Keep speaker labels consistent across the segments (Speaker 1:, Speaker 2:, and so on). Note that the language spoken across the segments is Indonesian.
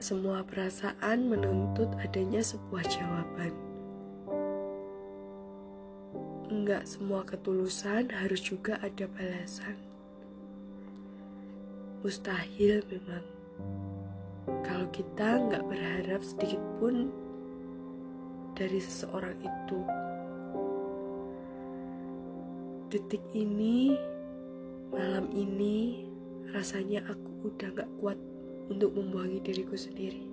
Speaker 1: Enggak semua perasaan menuntut adanya sebuah jawaban. Enggak semua ketulusan harus juga ada balasan. Mustahil memang. Kalau kita nggak berharap sedikit pun dari seseorang itu. Detik ini, malam ini, rasanya aku udah gak kuat untuk membuangi diriku sendiri.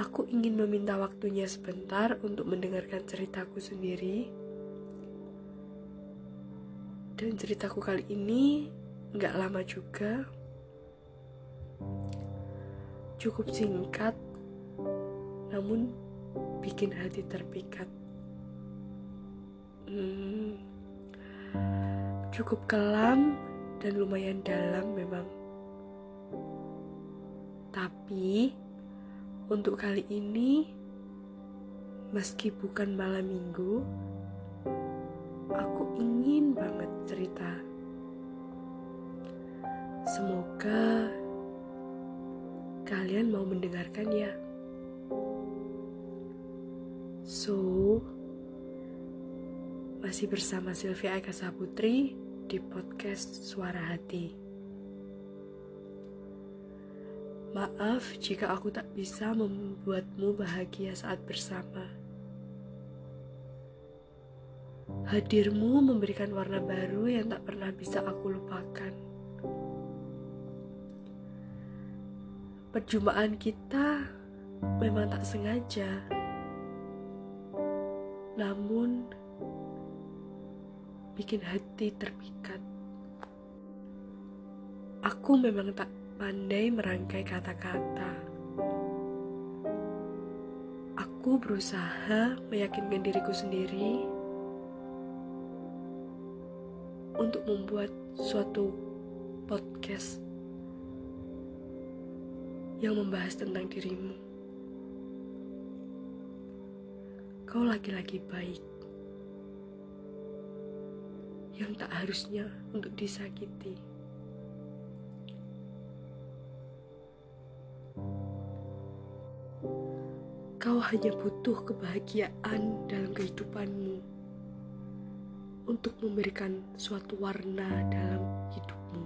Speaker 1: Aku ingin meminta waktunya sebentar untuk mendengarkan ceritaku sendiri. Dan ceritaku kali ini nggak lama juga. Cukup singkat, namun bikin hati terpikat. Hmm, cukup kelam dan lumayan dalam memang. Tapi untuk kali ini, meski bukan malam minggu, aku ingin banget cerita. Semoga kalian mau mendengarkannya. So, masih bersama Sylvia Eka Saputri di podcast Suara Hati. Maaf jika aku tak bisa membuatmu bahagia saat bersama. Hadirmu memberikan warna baru yang tak pernah bisa aku lupakan. Perjumpaan kita memang tak sengaja, namun bikin hati terpikat. Aku memang tak pandai merangkai kata-kata. Aku berusaha meyakinkan diriku sendiri untuk membuat suatu podcast yang membahas tentang dirimu. Kau laki-laki baik yang tak harusnya untuk disakiti. Kau hanya butuh kebahagiaan dalam kehidupanmu untuk memberikan suatu warna dalam hidupmu.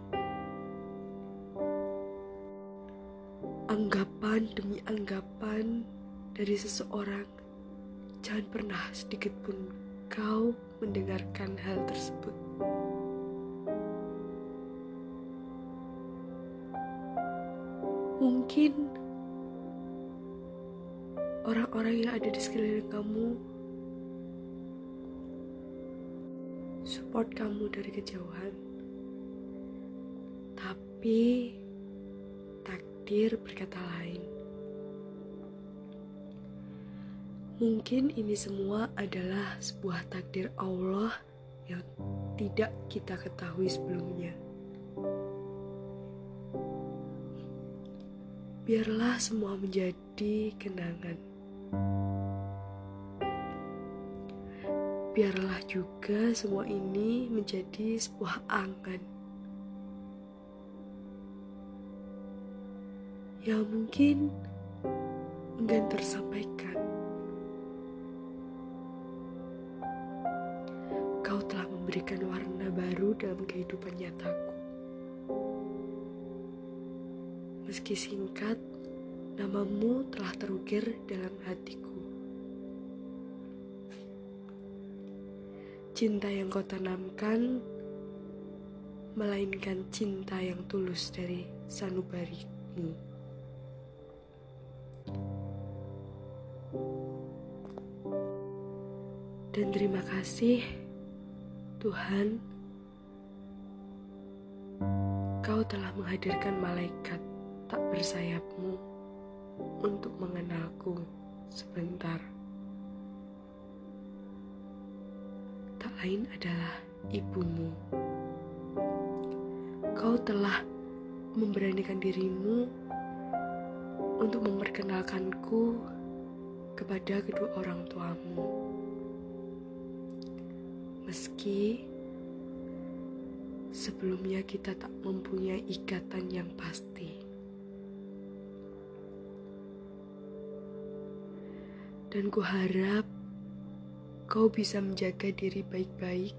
Speaker 1: Anggapan demi anggapan dari seseorang, jangan pernah sedikit pun kau mendengarkan hal tersebut. Mungkin orang-orang yang ada di sekeliling kamu support kamu dari kejauhan. Tapi takdir berkata lain. Mungkin ini semua adalah sebuah takdir Allah yang tidak kita ketahui sebelumnya. Biarlah semua menjadi kenangan Biarlah juga semua ini menjadi sebuah angan yang mungkin enggan tersampaikan. Kau telah memberikan warna baru dalam kehidupan nyataku. Meski singkat, namamu telah terukir dalam hatiku. Cinta yang kau tanamkan, melainkan cinta yang tulus dari sanubarimu. Dan terima kasih, Tuhan, Kau telah menghadirkan malaikat tak bersayapmu untuk mengenalku sebentar. Tak lain adalah ibumu. Kau telah memberanikan dirimu untuk memperkenalkanku kepada kedua orang tuamu. Meski sebelumnya kita tak mempunyai ikatan yang pasti. Dan ku harap kau bisa menjaga diri baik-baik.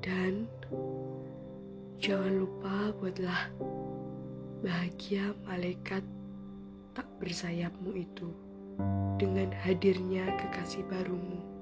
Speaker 1: Dan jangan lupa buatlah bahagia malaikat tak bersayapmu itu dengan hadirnya kekasih barumu.